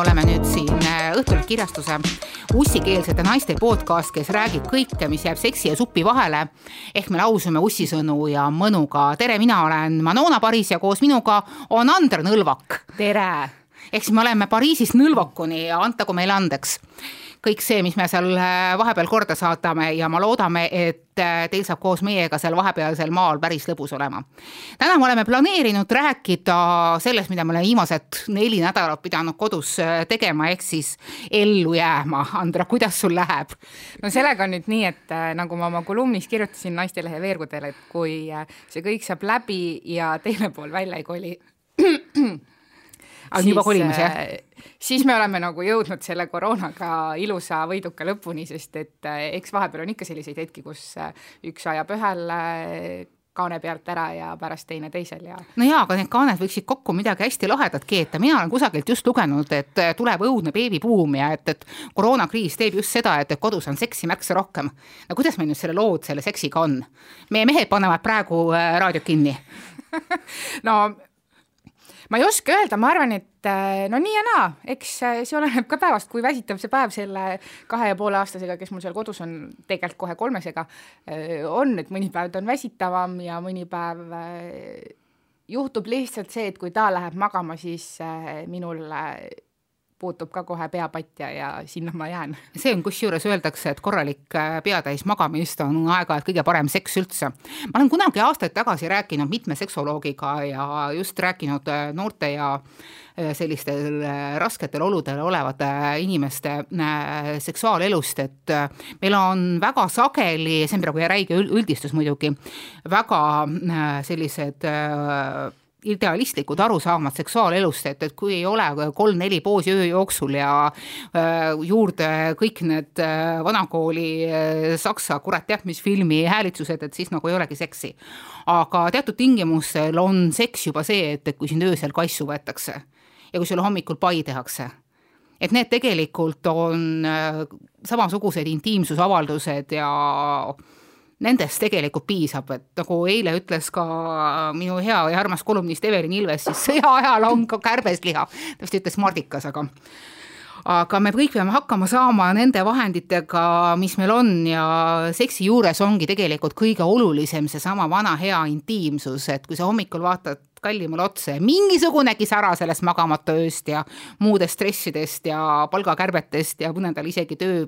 oleme nüüd siin äh, Õhtuleht kirjastuse ussikeelsete naiste podcast, kes räägib kõike, mis jääb seksi ja supi vahele. ehk me lausime ussisõnu ja mõnuga. tere, mina olen Manona Paris ja koos minuga on Andre Nõlvak. tere! ehk siis me oleme Pariisist Nõlvakuni ja antagu meile andeks kõik see, mis me seal äh, vahepeal korda saadame ja ma loodame, et äh, teil saab koos meiega seal vahepealsel maal päris lõbus olema. täna me oleme planeerinud rääkida sellest, mida me oleme viimased neli nädalat pidanud kodus äh, tegema, ehk siis ellu jääma. Andra, kuidas sul läheb? no sellega on nüüd nii, et nagu ma oma kolumnis kirjutasin Naistelehe veergudel, et kui see kõik saab läbi ja teine pool välja ei koli on juba kolimas, jah? Äh, siis me oleme nagu jõudnud selle koroonaga ilusa võiduka lõpuni, sest et äh, eks vahepeal on ikka selliseid hetki, kus äh, üks ajab ühel kaane pealt ära ja pärast teine teisel ja. no jaa, aga need kaaned võiksid kokku midagi hästi lahedat keeta, mina olen kusagilt just lugenud, et tuleb õudne beebibuum ja et, et koroonakriis teeb just seda, et, et kodus on seksi märksa rohkem. no kuidas meil nüüd selle lood selle seksiga on? meie mehed panevad praegu raadiot kinni no ma ei oska öelda, ma arvan, et äh, no nii ja naa, eks äh, see oleneb ka päevast, kui väsitav see päev selle kahe ja poole aastasega, kes mul seal kodus on, tegelikult kohe kolmesega, äh, on, et mõni päev ta on väsitavam ja mõni päev juhtub lihtsalt see, et kui ta läheb magama, siis minul puutub ka kohe pea patja ja sinna ma jään. see on, kusjuures öeldakse, et korralik äh, peatäis magamist on aeg-ajalt kõige parem seks üldse. ma olen kunagi aastaid tagasi rääkinud mitme seksoloogiga ja just rääkinud äh, noorte ja äh, sellistel rasketel oludel olevate inimeste seksuaalelust, et meil on väga sageli, see on praegu räige üldistus muidugi, väga sellised idealistlikud arusaamad seksuaalelust, et, et kui ei ole kolm-neli poosi öö jooksul ja äh, juurde kõik need äh, vanakooli äh, saksa kurat teab mis filmi häälitsused, et siis nagu ei olegi seksi. aga teatud tingimustel on seks juba see, et, et kui sind öösel kassu võetakse ja kui sulle hommikul pai tehakse et need tegelikult on äh, samasugused intiimsusavaldused ja nendest tegelikult piisab, et nagu eile ütles ka minu hea ja armas kolumnist Evelin Ilves, siis sõja ajal on ka kärbesliha, ta vist ütles mardikas, aga aga me kõik peame hakkama saama nende vahenditega, mis meil on ja seksi juures ongi tegelikult kõige olulisem seesama vana hea intiimsus, et kui sa hommikul vaatad kallimale otsa ja mingisugunegi sära sellest magamata ööst ja muudest stressidest ja palgakärbetest ja mõnedel isegi töö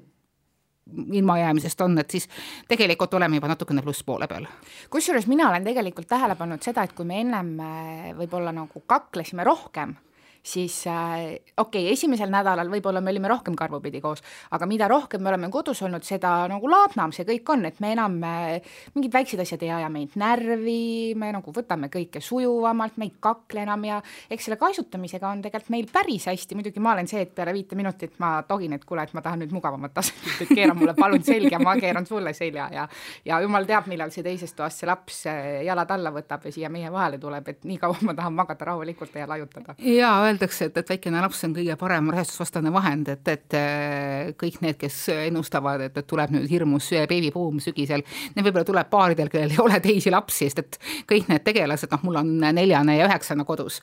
ilmajäämisest on, et siis tegelikult oleme juba natukene plusspoole peal. kusjuures mina olen tegelikult tähele pannud seda, et kui me ennem äh, võib-olla nagu kaklesime rohkem siis äh, okei okay,, esimesel nädalal võib-olla me olime rohkem karvupidi koos, aga mida rohkem me oleme kodus olnud, seda nagu laadnam see kõik on, et me enam äh, mingid väiksed asjad ei aja meid närvi, me nagu võtame kõike sujuvamalt, me ei kakle enam ja eks selle kaisutamisega on tegelikult meil päris hästi, muidugi ma olen see, et peale viite minutit ma togin, et kuule, et ma tahan nüüd mugavamat asendit, et keera mulle palun selga, ma keeran sulle selja ja ja jumal teab, millal see teisest toast see laps äh, jalad alla võtab ja siia meie vahele tuleb, et nii kaua ma tahan magada rahulikult ja laiutada. jaa, öeldakse, et, et väikene laps on kõige parem rasedusvastane vahend, et, et äh, kõik need, kes ennustavad, et, et tuleb nüüd hirmus beebibuum sügisel, need võib-olla tuleb paaridel, kellel ei ole teisi lapsi, sest et kõik need tegelased, noh, mul on neljane ja üheksane kodus,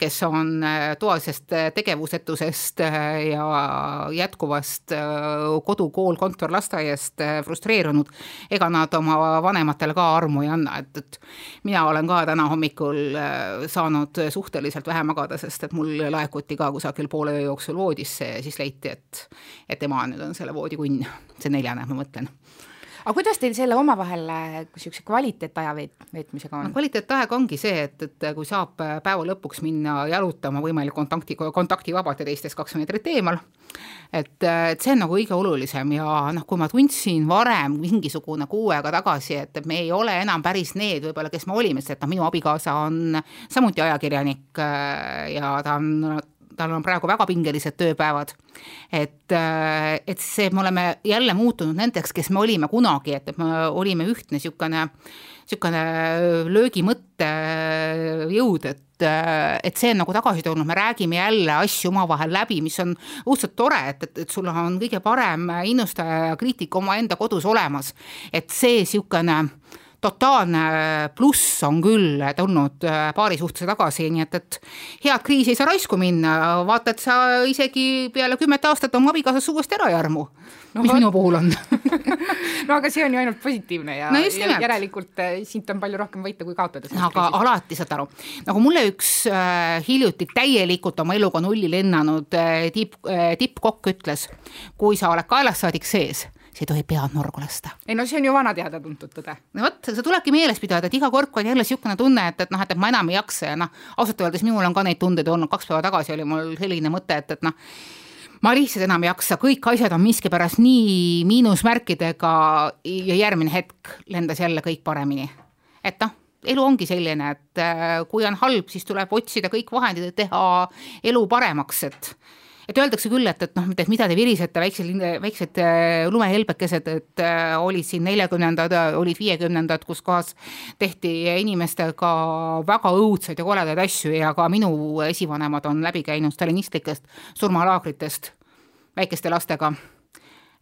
kes on äh, toalisest tegevusetusest äh, ja jätkuvast kodu, kool, kontor, lasteaiast frustreerunud, ega nad oma vanematele ka armu ei anna, et, et mina olen ka täna hommikul saanud suhteliselt vähe magada, sest et mul laekuti ka kusagil poole öö jooksul voodisse ja siis leiti, et, et ema nüüd on selle voodikunn, see neljane, ma mõtlen aga kuidas teil selle omavahel niisuguse kvaliteetaja veet-, veetmisega on no,? kvaliteetaeg ongi see, et, et kui saab päeva lõpuks minna jalutama võimalik kontakti, kontaktivabalt ja teistest kaks meetrit eemal, et, et see on nagu kõige olulisem ja noh, kui ma tundsin varem mingisugune kuu aega tagasi, et me ei ole enam päris need võib-olla, kes me olime, sest et noh, minu abikaasa on samuti ajakirjanik ja ta on tal on praegu väga pingelised tööpäevad. et, äh, et see, me oleme jälle muutunud nendeks, kes me olime kunagi, et, et me olime ühtne niisugune, niisugune löögimõtte jõud, et et see on nagu tagasi tulnud, me räägime jälle asju omavahel läbi, mis on õudselt tore, et, et, et sul on kõige parem innustaja ja kriitik omaenda kodus olemas. et see niisugune totaalne pluss on küll tulnud paari suhtesse tagasi, nii et, et head kriisi ei saa raisku minna, vaata, et sa isegi peale kümmet aastat oma abikaasast uuesti ära ei armu. No,, mis ma... minu puhul on? No aga see on ju ainult positiivne ja, no ja järelikult siit on palju rohkem võita kui kaotada. aga kriisist. alati saad aru, nagu mulle üks äh, hiljuti täielikult oma eluga nulli lennanud äh, tipp äh,, tippkokk ütles, kui sa oled kaelast saadik sees sa ei tohi pead norgu lasta. ei no see on ju vana teada-tuntud tõde. no vot, seda tulebki meeles pidada, et iga kord, kui on jälle niisugune tunne, et, et noh, et, et ma enam ei jaksa ja noh, ausalt öeldes minul on ka neid tundeid olnud, kaks päeva tagasi oli mul selline mõte, et, et noh, ma lihtsalt enam ei jaksa, kõik asjad on miskipärast nii miinusmärkidega ja järgmine hetk lendas jälle kõik paremini. et noh, elu ongi selline, et äh, kui on halb, siis tuleb otsida kõik vahendid, et teha elu paremaks, et et öeldakse küll, et, et noh, et mida te virisete, väiksed, väiksed äh, lumehelbekesed, et äh, olid siin neljakümnendad, olid viiekümnendad, kus kohas tehti inimestega väga õudsaid ja koledaid asju ja ka minu esivanemad on läbi käinud stalinistlikest surmalaagritest väikeste lastega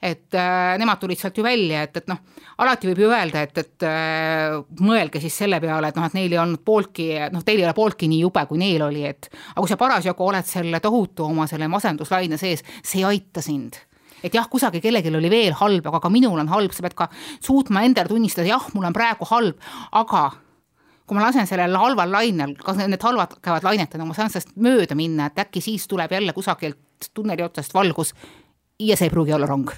et äh, nemad tulid sealt ju välja, et, et noh, alati võib ju öelda, et, et äh, mõelge siis selle peale, et noh, et neil ei olnud pooltki, noh, teil ei ole pooltki nii jube, kui neil oli, et aga kui sa parasjagu oled selle tohutu oma selle masenduslaine sees, see ei aita sind. Et jah, kusagil kellelgi oli veel halb, aga ka minul on halb, sa pead ka suutma endale tunnistada, jah, mul on praegu halb, aga kui ma lasen sellel halval lainel, kas need halvad käivad lainetena, ma saan sellest mööda minna, et äkki siis tuleb jälle kusagilt tunneli otsast valgus ja see ei pruugi olla rong.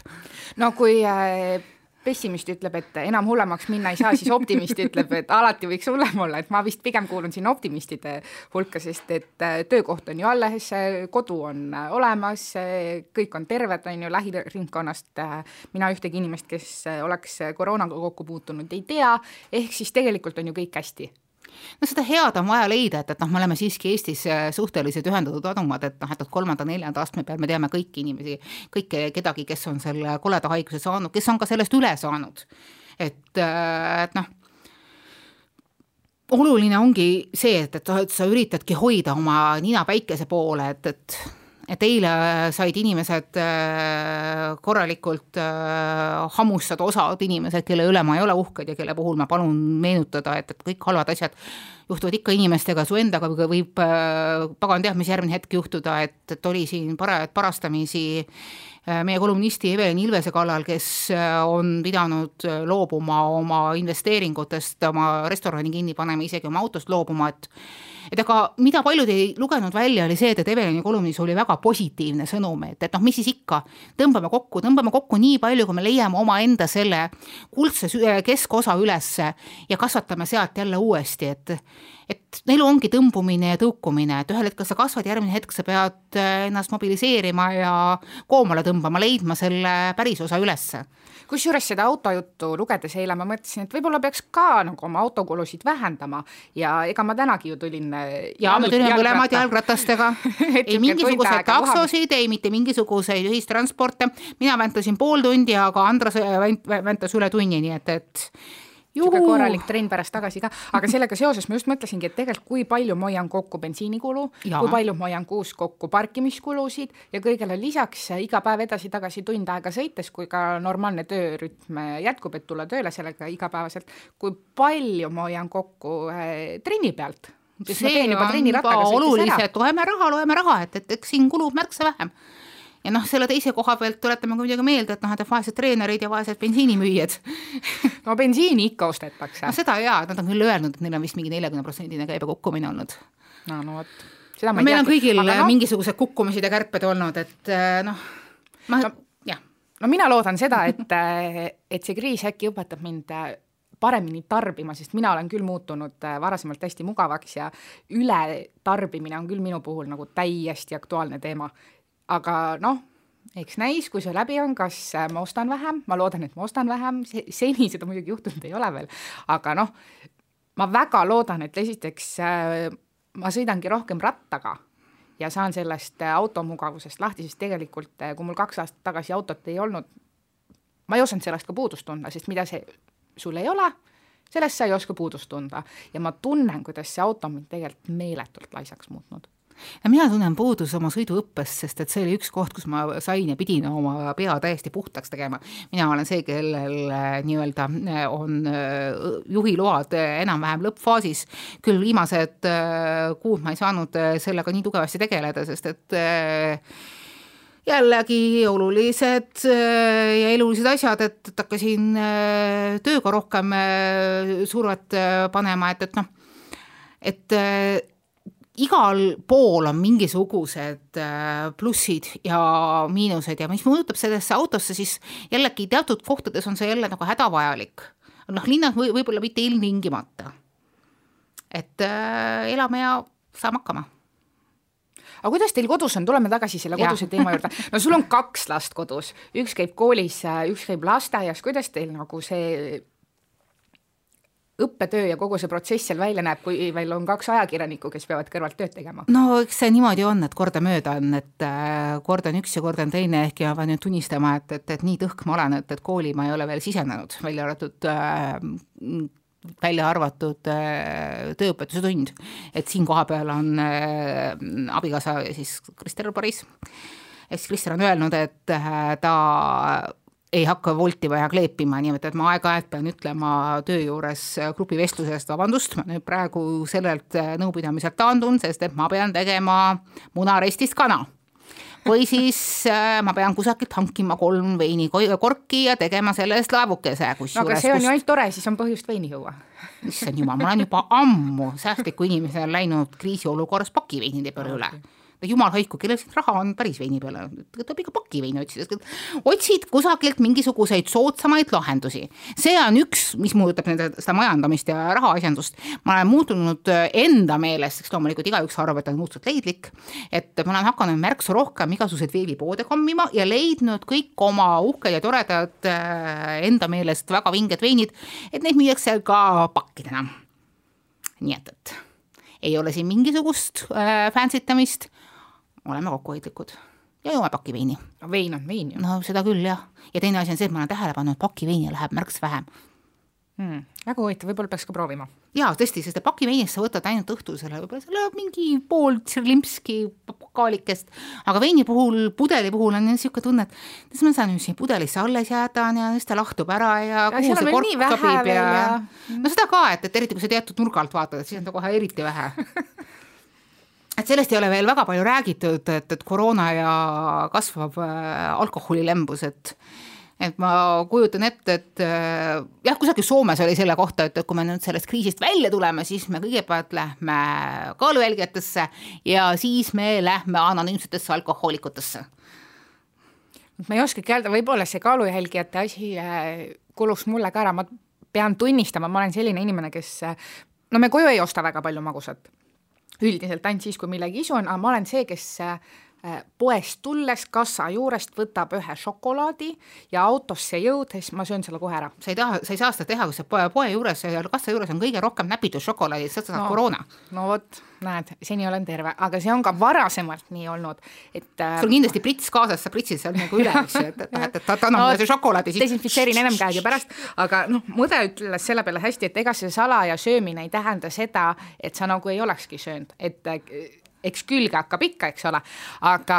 no kui äh, pessimist ütleb, et enam hullemaks minna ei saa, siis optimist ütleb, et alati võiks hullem olla, et ma vist pigem kuulun siin optimistide hulka, sest et äh, töökoht on ju alles, kodu on äh, olemas, kõik on terved, on ju, lähiringkonnast mina ühtegi inimest, kes oleks koroonaga kokku puutunud, ei tea, ehk siis tegelikult on ju kõik hästi no seda head on vaja leida, et, et noh, me oleme siiski Eestis äh, suhteliselt ühendatud adumad, et noh, et, et kolmanda-neljanda astme peal me teame kõiki inimesi, kõike, kedagi, kes on selle koleda haiguse saanud, kes on ka sellest üle saanud. et, äh, et noh, oluline ongi see, et, et, sa üritadki hoida oma nina päikese poole, et, et et eile said inimesed äh, korralikult äh, hammustada osad inimesed, kelle üle ma ei ole uhked ja kelle puhul ma palun meenutada, et, et kõik halvad asjad juhtuvad ikka inimestega, su endaga võib äh, pagan teab, mis järgmine hetk juhtuda, et, et oli siin parajat parastamisi meie kolumnisti Evelin Ilvese kallal, kes on pidanud loobuma oma investeeringutest, oma restorani kinni panema, isegi oma autost loobuma, et et aga mida paljud ei lugenud välja, oli see, et, et Evelini kolumnis oli väga positiivne sõnum, et, et noh, mis siis ikka, tõmbame kokku, tõmbame kokku nii palju, kui me leiame omaenda selle kuldse keskosa ülesse ja kasvatame sealt jälle uuesti, et et elu ongi tõmbumine ja tõukumine, et ühel hetkel sa kasvad, järgmine hetk sa pead ennast mobiliseerima ja koomale tõmbama, leidma selle päris osa ülesse. Kusjuures seda autojuttu lugedes eile ma mõtlesin, et võib-olla peaks ka nagu oma autokulusid vähendama ja ega ma tänagi ju tulin äh, ja me tulime mõlemad jalgratastega. Ei mingisuguseid taksosid, ei mitte mingisuguseid ühistransporte, mina väntasin pool tundi, aga Andres väntas üle tunni, nii et, et niisugune korralik trenn pärast tagasi ka, aga sellega seoses ma just mõtlesingi, et tegelikult kui palju ma hoian kokku bensiinikulu, kui palju ma hoian kuus kokku parkimiskulusid ja kõigele lisaks iga päev edasi-tagasi tund aega sõites, kui ka normaalne töörütm jätkub, et tulla tööle sellega igapäevaselt, kui palju ma hoian kokku äh, trenni pealt? See on juba oluliselt, loeme raha, loeme raha, et, et eks siin kulub märksa vähem ja noh, selle teise koha pealt tuletame ka muidugi meelde, et noh, et vaesed treenerid ja vaesed bensiinimüüjad no bensiini ikka ostetakse. no seda jaa, nad on küll öelnud, et neil on vist mingi neljakümne protsendine käibe kukkumine olnud. no, no vot. No, meil on kõigil no, mingisugused kukkumised ja kärped olnud, et äh, noh, ma no, jah. no mina loodan seda, et, äh, et see kriis äkki õpetab mind äh, paremini tarbima, sest mina olen küll muutunud varasemalt hästi mugavaks ja ületarbimine on küll minu puhul nagu täiesti aktuaalne teema aga noh, eks näis, kui see läbi on, kas äh, ma ostan vähem, ma loodan, et ma ostan vähem, seni seda muidugi juhtunud ei ole veel, aga noh, ma väga loodan, et esiteks äh, ma sõidangi rohkem rattaga ja saan sellest äh, automugavusest lahti, sest tegelikult kui mul kaks aastat tagasi autot ei olnud, ma ei osanud sellest ka puudust tunda, sest mida see sul ei ole, sellest sa ei oska puudust tunda. Ja ma tunnen, kuidas see auto on mind tegelikult meeletult laisaks muutnud no mina tunnen puudust oma sõiduõppest, sest et see oli üks koht, kus ma sain ja pidin oma pea täiesti puhtaks tegema. mina olen see, kellel äh, nii-öelda äh, on juhiload enam-vähem lõppfaasis, küll viimased kuud ma ei saanud sellega nii tugevasti tegeleda, sest et jällegi olulised ja elulised asjad, et, et hakkasin tööga rohkem survet panema, et, et noh, et igal pool on mingisugused plussid ja miinused ja mis puudutab sellesse autosse, siis jällegi teatud kohtades on see jälle nagu hädavajalik. noh, linnas või võib-olla mitte ilmtingimata. et äh, elame ja saame hakkama. Aga kuidas teil kodus on, tuleme tagasi selle koduse teema juurde, no sul on kaks last kodus, üks käib koolis, üks käib lasteaias, kuidas teil nagu see õppetöö ja kogu see protsess seal välja näeb, kui veel on kaks ajakirjanikku, kes peavad kõrvalt tööd tegema? no eks see niimoodi on, et kordamööda on, et äh, kord on üks ja kord on teine, ehkki ma pean nüüd tunnistama, et, et, et nii tõhk ma olen, et, et kooli ma ei ole veel sisenenud, välja arvatud äh, välja arvatud äh, tööõpetuse tund. et siin kohapeal on äh, abikaasa siis Krister Paris, siis Krister on öelnud, et ta ei hakka voltima ja kleepima, nii et, et ma aeg-ajalt pean ütlema töö juures grupivestlusest vabandust, ma nüüd praegu sellelt nõupidamiselt taandun, sest et ma pean tegema munarestist kana või siis äh, ma pean kusagilt hankima kolm veinikorki ja tegema selle eest laevukese. no aga see on ju ainult tore, siis on põhjust veini juua. issand jumal, ma olen juba ammu säästliku inimesena läinud kriisiolukorras pakiveinide peale üle jumal hoidku, kellel siin raha on päris veini peale, tuleb ikka pakiveini otsida, otsid kusagilt mingisuguseid soodsamaid lahendusi. see on üks, mis puudutab nende, seda majandamist ja rahaasjandust, ma olen muutunud äh, enda meelest, sest loomulikult igaüks arvab, et on muutunud leidlik, et ma olen hakanud märksa rohkem igasuguseid veebipoode kammima ja leidnud kõik oma uhked ja toredad äh, enda meelest väga vinged veinid, et neid müüakse ka pakkidena. nii et, et ei ole siin mingisugust äh, fantsitamist oleme kokkuhoidlikud ja joome pakiveini. no vein on vein ju. no seda küll jah, ja teine asi on see, et ma olen tähele pannud, pakiveini läheb märksa vähem hmm,. väga huvitav, võib-olla peaks ka proovima. jaa, tõesti, sest pakiveinist sa võtad ainult õhtusele võib-olla selle mingi pool tsirlimpski kaalikest, aga veini puhul, pudeli puhul on niisugune tunne, et kas ma saan siia pudelisse alles jääda ja siis ta lahtub ära ja, ja kuhu see kork sobib ja, ja no seda ka, et, et eriti kui sa teatud nurga alt vaatad, et siis on ta kohe eriti vähe et sellest ei ole veel väga palju räägitud, et, et koroona ja kasvav äh, alkoholilembus, et et ma kujutan ette, et äh, jah, kusagil Soomes oli selle kohta, et, kui me nüüd sellest kriisist välja tuleme, siis me kõigepealt lähme kaalujälgijatesse ja siis me lähme anonüümsetesse alkohoolikutesse. ma ei oskagi öelda, võib-olla see kaalujälgijate asi äh, kulus mulle ka ära, ma pean tunnistama, ma olen selline inimene, kes no me koju ei osta väga palju magusat üldiselt ainult siis, kui millegi isu on, aga ma olen see, kes äh, poest tulles kassa juurest võtab ühe šokolaadi ja autosse jõudes ma söön selle kohe ära. sa ei taha, sa ei saa seda teha, kui sa poe, poe juures, kassa juures on kõige rohkem näpitud šokolaadi, sa saad no, koroona. no vot, näed, seni olen terve, aga see on ka varasemalt nii olnud, et äh, sul kindlasti prits kaasas, sa pritsid seal nagu üle, eks ju, et, et et, et anna mulle see šokolaadi siit. desinfitseerin ennem käed ja pärast, aga noh, mude ütles selle peale hästi, et ega see salaja söömine ei tähenda seda, et sa nagu ei olekski söönud, et äh, eks külge hakkab ikka, eks ole, aga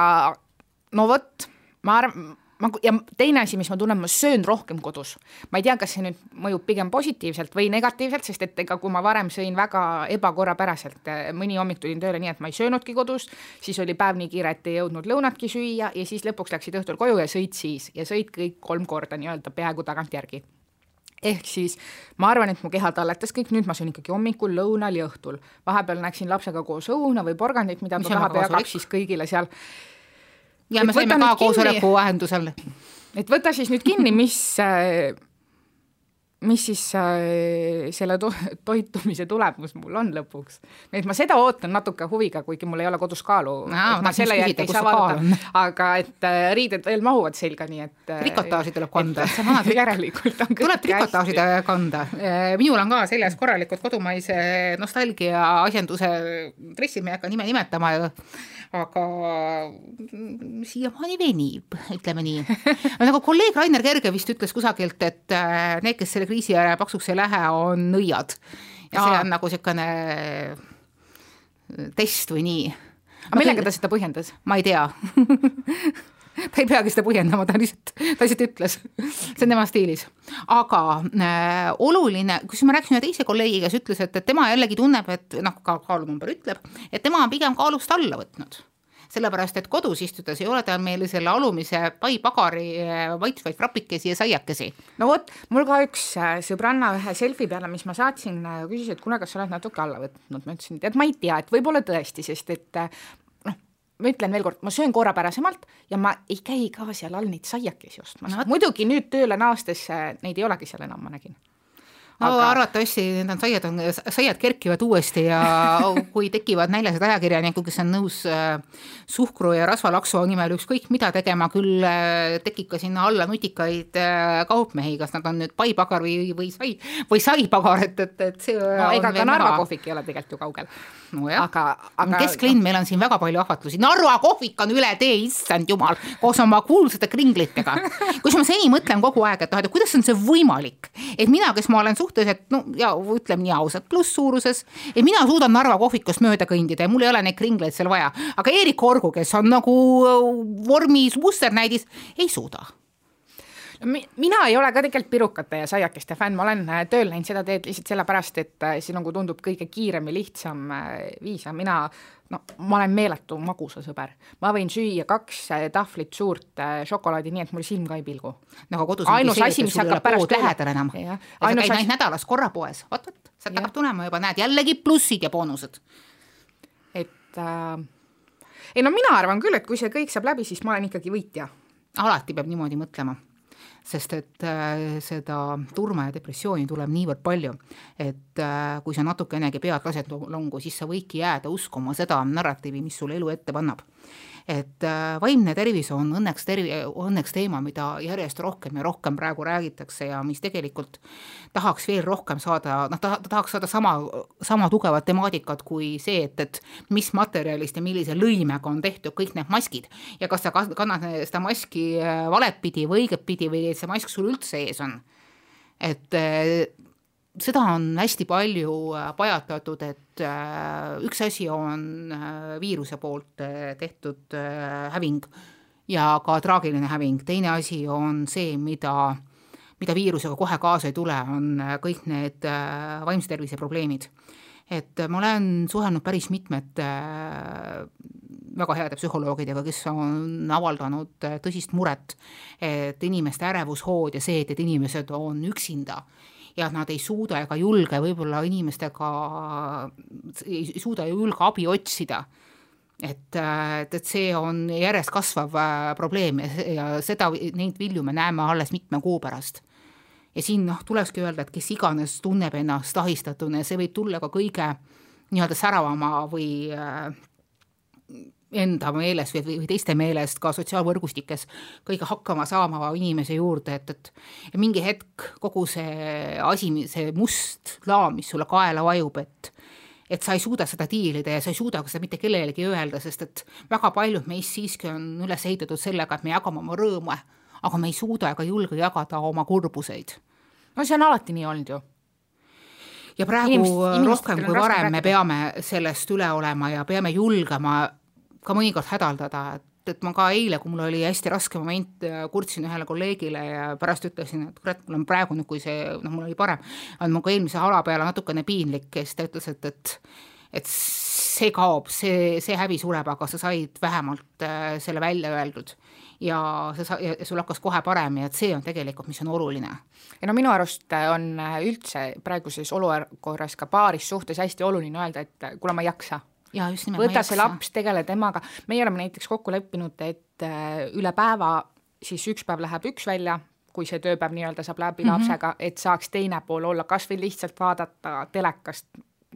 no vot, ma arvan ma ja teine asi, mis ma tunnen, ma söön rohkem kodus. ma ei tea, kas see nüüd mõjub pigem positiivselt või negatiivselt, sest et ega kui ma varem sõin väga ebakorrapäraselt, eh, mõni hommik tulin tööle nii, et ma ei söönudki kodus, siis oli päev nii kiire, et ei jõudnud lõunatki süüa ja siis lõpuks läksid õhtul koju ja sõid siis. Ja sõid kõik kolm korda nii-öelda peaaegu tagantjärgi ehk siis ma arvan, et mu keha talletas kõik, nüüd ma söön ikkagi hommikul, lõunal ja õhtul. vahepeal näeksin lapsega koos õuna või porgandit, mida ta tahab ja jagab siis kõigile seal ja me saime ka koosoleku vahendusel. et võta siis nüüd kinni, mis äh, mis siis äh, selle to toitumise tulemus mul on lõpuks. et ma seda ootan natuke huviga, kuigi mul ei ole kodus kaalu no,. aga et äh, riided veel mahuvad selga, nii et äh,. trikotaaži tuleb kanda. järelikult on tuleb trikotaaži kanda. Minul on ka seljas korralikud kodumaise nostalgia asjanduse dressid, ma ei hakka nime nimetama aga siiamaani venib, ütleme nii. nagu kolleeg Rainer Kerge vist ütles kusagilt, et need, kes selle kriisi ajal paksuks ei lähe, on nõiad. ja see on nagu niisugune test või nii aga millega ta seda põhjendas? ma ei tea ta ei peagi seda põhjendama, ta lihtsalt, ta lihtsalt ütles, see on tema stiilis. aga äh, oluline, kusjuures ma rääkisin ühe teise kolleegiga, kes ütles, et, et tema jällegi tunneb, et noh, ka kaalunumber ütleb, et tema on pigem kaalust alla võtnud sellepärast, et kodus istudes ei ole tal meile selle alumise pai pagari äh, maitsvaid frapikesi ja saiakesi. no vot, mul ka üks äh, sõbranna ühe selfie peale, mis ma saatsin, äh, küsis, et kuule, kas sa oled natuke alla võtnud, ma ütlesin, et ma ei tea, et võib-olla tõesti, sest et ma ütlen veel kord, ma söön korrapärasemalt ja ma ei käi ka seal all neid saiakesi ostmas. No,, muidugi nüüd tööle naastes neid ei olegi seal enam, ma nägin aga no, arvatavasti need saiad on, saiad kerkivad uuesti ja kui tekivad näljased ajakirjanikud, kes on nõus äh, suhkru ja rasvalaksu nimel ükskõik mida tegema, küll äh, tekib ka sinna alla nutikaid äh, kaupmehi, kas nad on nüüd paipagar või, või sai, või saipagar, et, et, et see no ega ka Narva kohvik ei ole tegelikult ju kaugel. Nojah, aga, aga kesklinn, meil on siin väga palju ahvatlusi, Narva kohvik on üle tee, issand jumal, koos oma kuulsate kringlitega. kus ma seni mõtlen kogu aeg, et noh, et kuidas on see võimalik, et mina, kes ma olen suhteliselt no ja ütleme nii ausalt, plusssuuruses, et mina suudan Narva kohvikust mööda kõndida ja mul ei ole neid kringleid seal vaja, aga Eerik Orgu, kes on nagu vormis musternäidis, ei suuda mina ei ole ka tegelikult pirukate ja saiakeste fänn, ma olen äh, tööl läinud seda teed lihtsalt sellepärast, et äh, see nagu tundub kõige kiirem ja lihtsam äh, viis ja mina no ma olen meeletu magusasõber, ma võin süüa kaks tahvlit suurt šokolaadi nii, et mul silm ka ei pilgu. no aga kodus ainus asi, mis hakkab pärast lähedal enam ja sa käid ainult nädalas korra poes, vot, vot, sealt hakkab tulema juba, näed, jällegi plussid ja boonused. et äh, ei no mina arvan küll, et kui see kõik saab läbi, siis ma olen ikkagi võitja. alati peab niimoodi mõtlema sest et äh, seda turma ja depressiooni tuleb niivõrd palju, et äh, kui sa natukenegi pead lased longu, siis sa võidki jääda uskuma seda narratiivi, mis sulle elu ette pannab et äh, vaimne tervis on õnneks tervi-, õnneks teema, mida järjest rohkem ja rohkem praegu räägitakse ja mis tegelikult tahaks veel rohkem saada, noh, ta, ta tahaks saada sama, sama tugevat temaatikat kui see, et, et mis materjalist ja millise lõimega on tehtud kõik need maskid ja kas sa kannad seda maski äh, valet pidi või õiget pidi või see mask sul üldse ees on. et äh, seda on hästi palju äh, pajatatud, et äh, üks asi on äh, viiruse poolt tehtud häving ja ka traagiline häving, teine asi on see, mida, mida viirusega kohe kaasa ei tule, on kõik need vaimse tervise probleemid. et ma olen suhelnud päris mitmete väga heade psühholoogidega, kes on avaldanud tõsist muret, et inimeste ärevushood ja see, et, et inimesed on üksinda ja nad ei suuda ega julge võib-olla inimestega, ei suuda ja julge abi otsida et, et, et see on järjest kasvav äh, probleem ja, ja seda, neid vilju me näeme alles mitme kuu pärast. ja siin noh, tulekski öelda, et kes iganes tunneb ennast ahistatuna ja see võib tulla ka kõige nii-öelda säravama või äh, enda meelest või, või teiste meelest ka sotsiaalvõrgustikes kõige hakkama saama inimese juurde, et, et ja mingi hetk kogu see asi, see must laam, mis sulle kaela vajub, et et sa ei suuda seda diilida ja sa ei suuda ka seda mitte kellelegi öelda, sest et väga paljud meist siiski on üles ehitatud sellega, et me jagame oma rõõme, aga me ei suuda ega julge jagada oma kurbuseid. no see on alati nii olnud ju ja praegu inimest, rohkem kui varem me peame sellest üle olema ja peame julgema ka mõnikord hädaldada, et, et ma ka eile, kui mul oli hästi raske moment, kurtsin ühele kolleegile ja pärast ütlesin, et kurat, mul on praegu nüüd, kui see, noh, mul oli parem, on mul ka eelmise ala peale natukene piinlik, siis ta ütles, et, et et see kaob, see, see häbi sureb, aga sa said vähemalt äh, selle välja öeldud ja sa sa-, ja sul hakkas kohe parem ja et see on tegelikult, mis on oluline. ja no minu arust on üldse praeguses olukorras ka paaris suhtes hästi oluline öelda, et kuule, ma ei jaksa ja. Võta see laps, tegele temaga, meie oleme näiteks kokku leppinud, et äh, üle päeva siis üks päev läheb üks välja, kui see tööpäev nii-öelda saab läbi mm -hmm. lapsega, et saaks teine pool olla, kas või lihtsalt vaadata telekast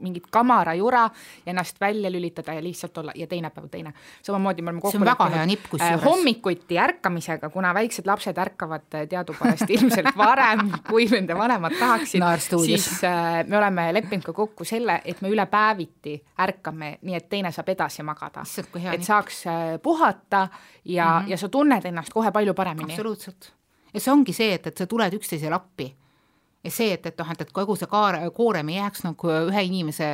mingit kamarajura ja ennast välja lülitada ja lihtsalt olla ja teine päev teine. samamoodi me oleme kokku leppinud äh, hommikuti ärkamisega, kuna väiksed lapsed ärkavad äh, teadupärast ilmselt varem, kui nende vanemad tahaksid no,, siis äh, me oleme leppinud ka kokku selle, et me üle päeviti ärkame, nii et teine saab edasi magada. et saaks äh, puhata ja mm, -hmm. ja sa tunned ennast kohe palju paremini. absoluutselt. ja see ongi see, et, et sa tuled üksteisele appi ja see, et, et noh, et, et kogu see kaar, koorem ei jääks nagu ühe inimese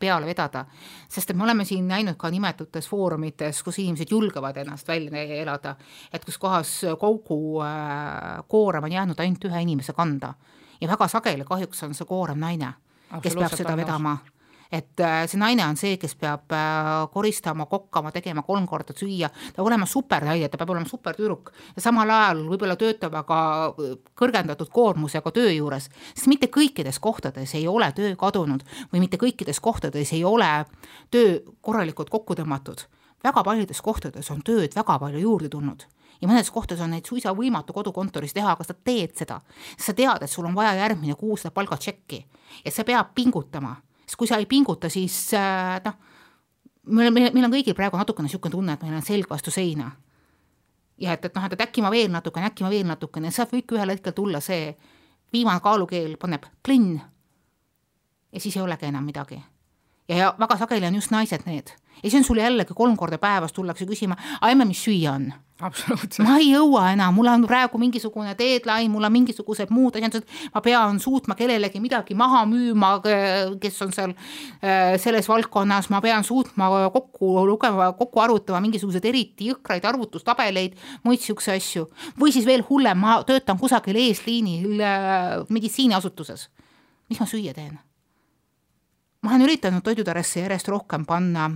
peale vedada. sest et me oleme siin näinud ka nimetutes foorumites, kus inimesed julgevad ennast välja elada, et kus kohas kogu äh, koorem on jäänud ainult ühe inimese kanda. ja väga sageli kahjuks on see koorem naine, kes peab seda vedama et äh, see naine on see, kes peab äh, koristama, kokkama, tegema kolm korda süüa, ta peab olema supernaine, ta peab olema supertüdruk. Ja samal ajal võib-olla töötama ka äh, kõrgendatud koormusega töö juures, sest mitte kõikides kohtades ei ole töö kadunud või mitte kõikides kohtades ei ole töö korralikult kokku tõmmatud. väga paljudes kohtades on tööd väga palju juurde tulnud. Ja mõnedes kohtades on neid suisa võimatu kodukontoris teha, aga sa teed seda. sa tead, et sul on vaja järgmine kuu seda palgatšekki. Ja sa pead pingutama sest kui sa ei pinguta, siis äh, noh, meil, meil, meil on kõigil praegu natukene niisugune tunne, et meil on selg vastu seina. ja et, et noh, et äkki ma veel natukene, äkki ma veel natukene, sealt võib ühel hetkel tulla see viimane kaalukeel paneb klinn ja siis ei olegi enam midagi. ja väga sageli on just naised need ja siis on sul jällegi kolm korda päevas tullakse küsima, emme, mis süüa on absoluutselt. ma ei jõua enam, mul on praegu mingisugune deadline, mul on mingisugused muud asjad, ma pean suutma kellelegi midagi maha müüma, kes on seal äh, selles valdkonnas, ma pean suutma kokku lugema, kokku arvutama mingisuguseid eriti jõhkraid arvutustabeleid, muid siukseid asju. või siis veel hullem, ma töötan kusagil eesliinil äh, meditsiiniasutuses. mis ma süüa teen? ma olen üritanud toidutaresse järjest rohkem panna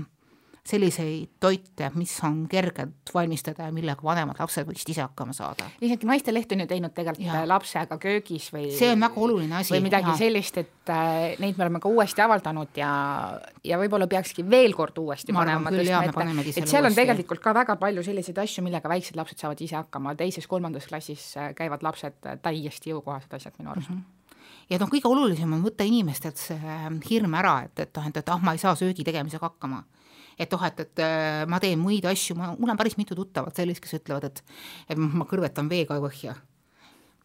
selliseid toite, mis on kergelt valmistada ja millega vanemad lapsed võiksid ise hakkama saada. isegi Naisteleht on ju teinud tegelikult ja. lapsega köögis või see on väga oluline asi. või midagi ja. sellist, et äh, neid me oleme ka uuesti avaldanud ja, ja võib-olla peakski veel kord uuesti ma panema, tõstma ette, et seal on uuesti. tegelikult ka väga palju selliseid asju, millega väiksed lapsed saavad ise hakkama, teises-kolmandas klassis äh, käivad lapsed äh, täiesti jõukohased asjad minu arust mm. -hmm ja noh, kõige olulisem on võtta inimestelt see hirm ära, et, et noh, et, et ah, ma ei saa söögi tegemisega hakkama et oh, et, et äh, ma teen muid asju, ma, mul on päris mitu tuttavat sellist, kes ütlevad, et, et ma kõrvetan veega põhja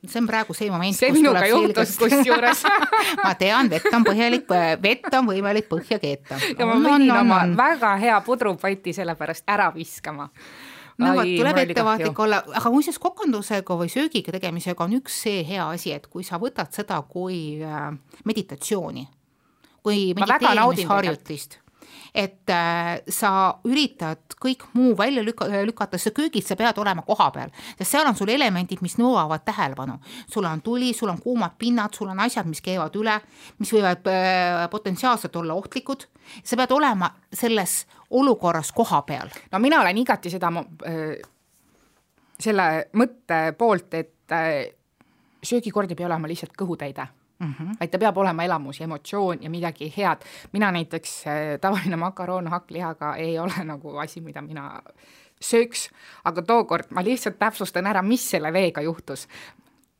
see on praegu see moment. see minuga juhtus kusjuures ma tean, vett on põhjalik, vett on võimalik põhja keeta. ja ma pidin oma väga hea pudrupoti sellepärast ära viskama. no vot, tuleb ettevaatlik olla, aga muuseas kokandusega või söögiga tegemisega on üks see hea asi, et kui sa võtad seda kui äh, meditatsiooni, kui mediteerimisharjutist et äh, sa üritad kõik muu välja lüka-, lükata, sest köögis sa pead olema kohapeal, sest seal on sul elemendid, mis nõuavad tähelepanu. sul on tuli, sul on kuumad pinnad, sul on asjad, mis käivad üle, mis võivad äh, potentsiaalselt olla ohtlikud. sa pead olema selles olukorras kohapeal. no mina olen igati seda äh, selle mõtte poolt, et söögikord ei pea olema lihtsalt kõhutäide mm, -hmm. vaid ta peab olema elamus ja emotsioon ja midagi head. mina näiteks, äh, tavaline makaroon hakklihaga ei ole nagu asi, mida mina sööks, aga tookord ma lihtsalt täpsustan ära, mis selle veega juhtus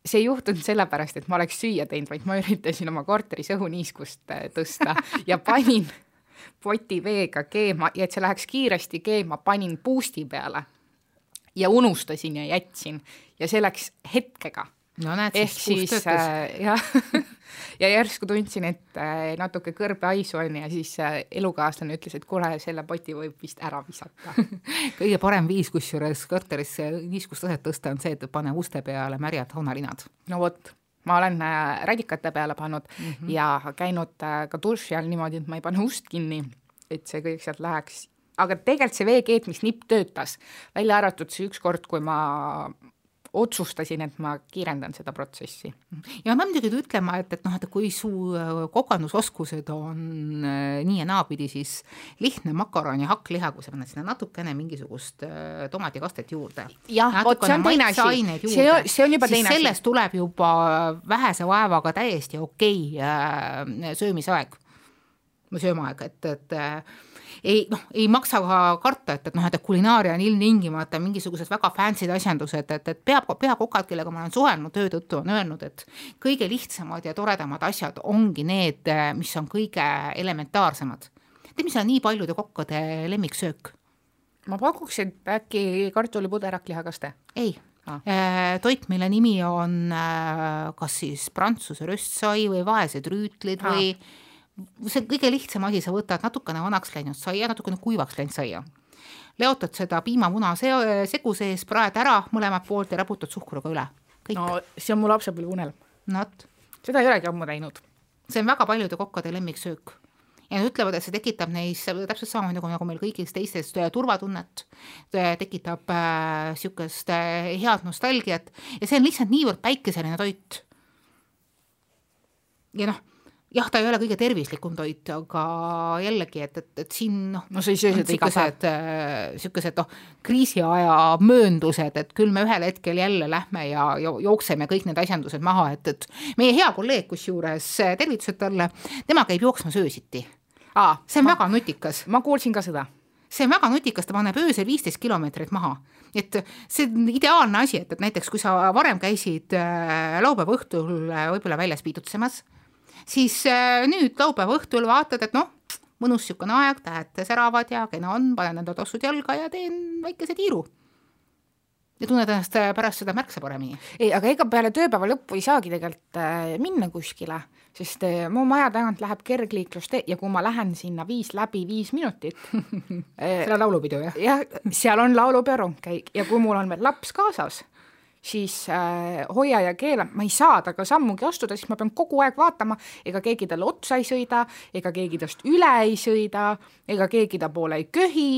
see ei juhtunud sellepärast, et ma oleks süüa teinud, vaid ma üritasin oma korteris õhuniiskust äh, tõsta ja panin poti veega keema ja et see läheks kiiresti keema, panin boost'i peale ja unustasin ja jätsin ja see läks hetkega no näed, siis, siis äh, jah ja järsku tundsin, et äh, natuke kõrbehaisu on ja siis äh, elukaaslane ütles, et kuule, selle poti võib vist ära visata kõige parem viis kusjuures korterisse niiskustaset tõsta on see, et pane uste peale märjad haunalinad. no vot ma olen äh, radikate peale pannud mm -hmm. ja käinud ka duši all niimoodi, et ma ei pane ust kinni, et see kõik sealt läheks aga tegelikult see vee keetmisnipp töötas, välja arvatud see üks kord, kui ma otsustasin, et ma kiirendan seda protsessi. ja ma pean muidugi ütlema, et, et noh, et kui su äh, kokandusoskused on äh, nii ja naapidi, siis lihtne makaron ja hakkliha, kui sa paned sinna natukene mingisugust äh, tomatikastet juurde. jah, vot see on teine asi, see on, see on juba teine asi. sellest tuleb juba vähese vaevaga täiesti okei okay, äh, söömisaeg, söömaaeg, et, et ei noh, ei maksa ka karta, et, et noh, et kulinaaria on ilmtingimata mingisugused väga fancy'd asjandused, et, et pea, peakokad, kellega ma olen suhelnud töö tõttu, on öelnud, et kõige lihtsamad ja toredamad asjad ongi need, mis on kõige elementaarsemad. tead, mis on nii paljude kokkade lemmiksöök? ma pakuks, et äkki kartulipuder hakklihakaste? ei ah. toit, mille nimi on äh, kas siis prantsuse röstsai või vaesed rüütlid ah. või see kõige lihtsam asi, sa võtad natukene vanaks läinud saia, natukene kuivaks läinud saia, leotad seda piimamuna se-, segu sees, praed ära mõlemat poolt ja raputad suhkruga üle. no see on mu lapsepõlve unelm. no vot, seda ei olegi ammu teinud. see on väga paljude kokkade lemmiksöök ja nad ütlevad, et see tekitab neis täpselt samamoodi nagu, nagu meil kõigis teistes turvatunnet, tekitab niisugust äh, äh, head nostalgiat ja see on lihtsalt niivõrd päikeseline toit. ja noh jah, ta ei ole kõige tervislikum toit, aga jällegi, et, et, et siin noh, no sa ei söö seda iga päev. niisugused noh, kriisiaja mööndused, et küll me ühel hetkel jälle lähme ja jookseme kõik need asjandused maha, et, et meie hea kolleeg, kusjuures tervitused talle, tema käib jooksmas öösiti. see on ma, väga nutikas. ma kuulsin ka seda see on väga nutikas, ta paneb öösel viisteist kilomeetrit maha. et see on ideaalne asi, et, et näiteks kui sa varem käisid äh, laupäeva õhtul äh, võib-olla väljas piidutsemas siis äh, nüüd laupäeva õhtul vaatad, et noh, mõnus niisugune aeg, tähed säravad ja kena on, panen enda tossud jalga ja teen väikese tiiru ja tunned ennast äh, pärast seda märksa paremini. ei, aga ega peale tööpäeva lõppu ei saagi tegelikult äh, minna kuskile, sest mu maja tagant läheb kergliiklustee ja kui ma lähen sinna viis läbi viis minutit seal on laulupidu, jah? jah, seal on laulupeo rongkäik ja kui mul on veel laps kaasas siis äh, hoia ja keela, ma ei saa temaga sammugi astuda, siis ma pean kogu aeg vaatama, ega keegi talle otsa ei sõida, ega keegi tast üle ei sõida, ega keegi ta poole ei köhi.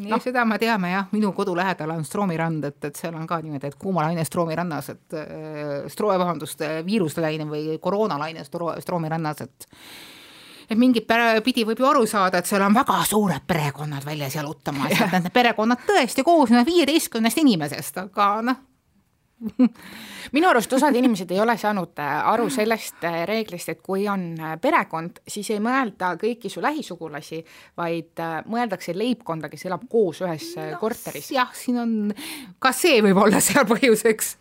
Nii no., seda me teame jah, minu kodu lähedal on Stroomi rand, et, et seal on ka niimoodi, et kuumalaine Stroomi rannas, et äh, Stro-, vabandust, viiruselaine või koroonalaine Stro-, Stroomi rannas, et et mingit pidi võib ju aru saada, et seal on väga suured perekonnad väljas jalutamas, et need perekonnad tõesti koosnevad viieteistkümnest inimesest, aga noh, minu arust osad inimesed ei ole saanud äh, aru sellest äh, reeglist, et kui on äh, perekond, siis ei mõelda kõiki su lähisugulasi, vaid mõeldakse leibkonda, kes elab koos ühes no, korteris. jah, siin on, ka see võib olla seal põhjuseks.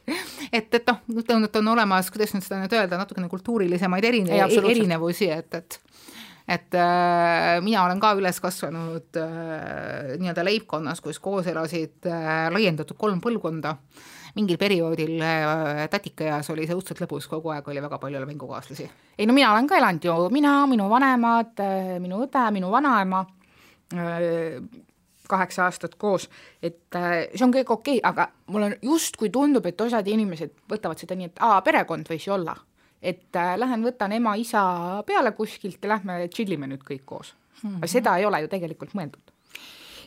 et, et noh, et on olemas, kuidas nüüd seda nüüd öelda, natukene kultuurilisemaid erine-, erinevusi, et, et et äh, mina olen ka üles kasvanud äh, nii-öelda leibkonnas, kus koos elasid äh, laiendatud kolm põlvkonda äh, mingil perioodil äh, tätikaeas oli see õudselt lõbus, kogu aeg oli väga palju mängukaaslasi. ei no mina olen ka elanud ju, mina, minu vanemad, äh, minu õde, minu vanaema, äh, kaheksa aastat koos, et see on kõik okei okay,, aga mulle justkui tundub, et osad inimesed võtavad seda nii, et aa, perekond võis ju olla. et lähen võtan ema-isa peale kuskilt ja lähme tšillime nüüd kõik koos mm. -hmm. aga seda ei ole ju tegelikult mõeldud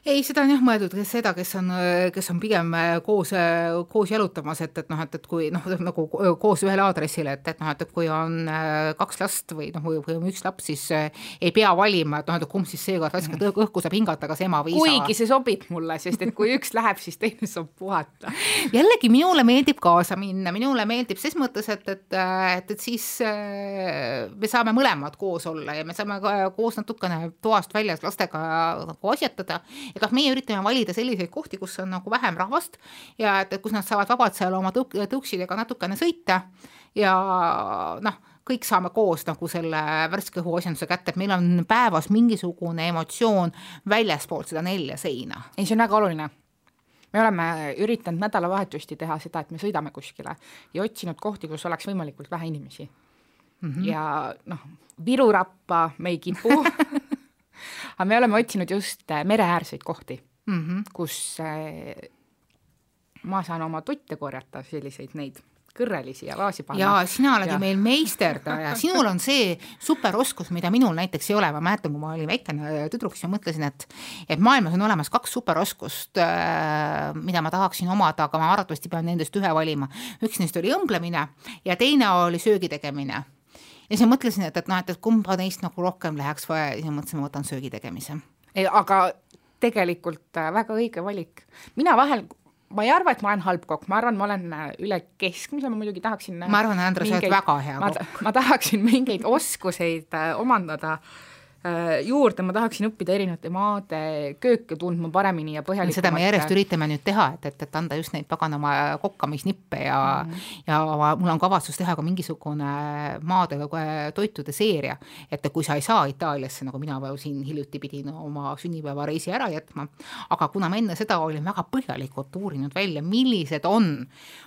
ei, seda on jah mõeldud seda, kes on, kes on pigem äh, koos, äh, koos jalutamas, et, et noh, et, et kui noh, nagu koos ühele aadressile, et, et noh, et kui on äh, kaks last või noh, või, on üks laps, siis ei pea valima, et noh, et kumb siis seekord raske mhm. õhku saab hingata, kas ema või isa. kuigi see sobib mulle, sest et kui üks läheb, siis teine saab puhata. jällegi minule meeldib kaasa minna, minule meeldib ses mõttes, et, et, et, et siis me saame mõlemad koos olla ja me saame koos natukene toast väljas lastega nagu asjatada et noh, meie üritame valida selliseid kohti, kus on nagu vähem rahvast ja et, et kus nad saavad vabalt seal oma tõuk-, tõuksidega natukene sõita ja noh, kõik saame koos nagu selle värske õhu asjanduse kätte, et meil on päevas mingisugune emotsioon väljaspoolt seda nelja seina. ei, see on väga oluline me oleme üritanud nädalavahetusti teha seda, et me sõidame kuskile ja otsinud kohti, kus oleks võimalikult vähe inimesi mm. -hmm. ja noh, Viru rappa me ei kipu aga me oleme otsinud just äh, mereäärseid kohti mm, -hmm. kus äh, ma saan oma tutte korjata, selliseid neid kõrrelisi ja vaasi panna. jaa, sina oled ju meil meisterdaja, sinul on see superoskus, mida minul näiteks ei ole, ma mäletan, kui ma olin väikene tüdruk, siis ma mõtlesin, et et maailmas on olemas kaks superoskust, äh, mida ma tahaksin omada, aga ma arvatavasti pean nendest ühe valima. üks neist oli õmblemine ja teine oli söögi tegemine ja siis ma mõtlesin, et, et noh, et, et kumba neist nagu rohkem läheks vaja ja siis mõtlesin, ma võtan söögi tegemise. aga tegelikult äh, väga õige valik. mina vahel ma ei arva, et ma olen halb kokk, ma arvan, ma olen äh, üle keskmise, ma muidugi tahaksin ma arvan, Andres, sa oled väga hea kokk. ma tahaksin mingeid oskuseid äh, omandada äh, Äh, juurde, ma tahaksin õppida erinevate maade kööke tundma paremini ja põhjalikumalt. seda me järjest üritame nüüd teha, et, et, et anda just neid paganama kokkamisnippe ja mm, -hmm. ja mul on kavatsus teha ka mingisugune maade toitude seeria, et kui sa ei saa Itaaliasse, nagu mina siin hiljuti pidin oma sünnipäevareisi ära jätma, aga kuna ma enne seda olin väga põhjalikult uurinud välja, millised on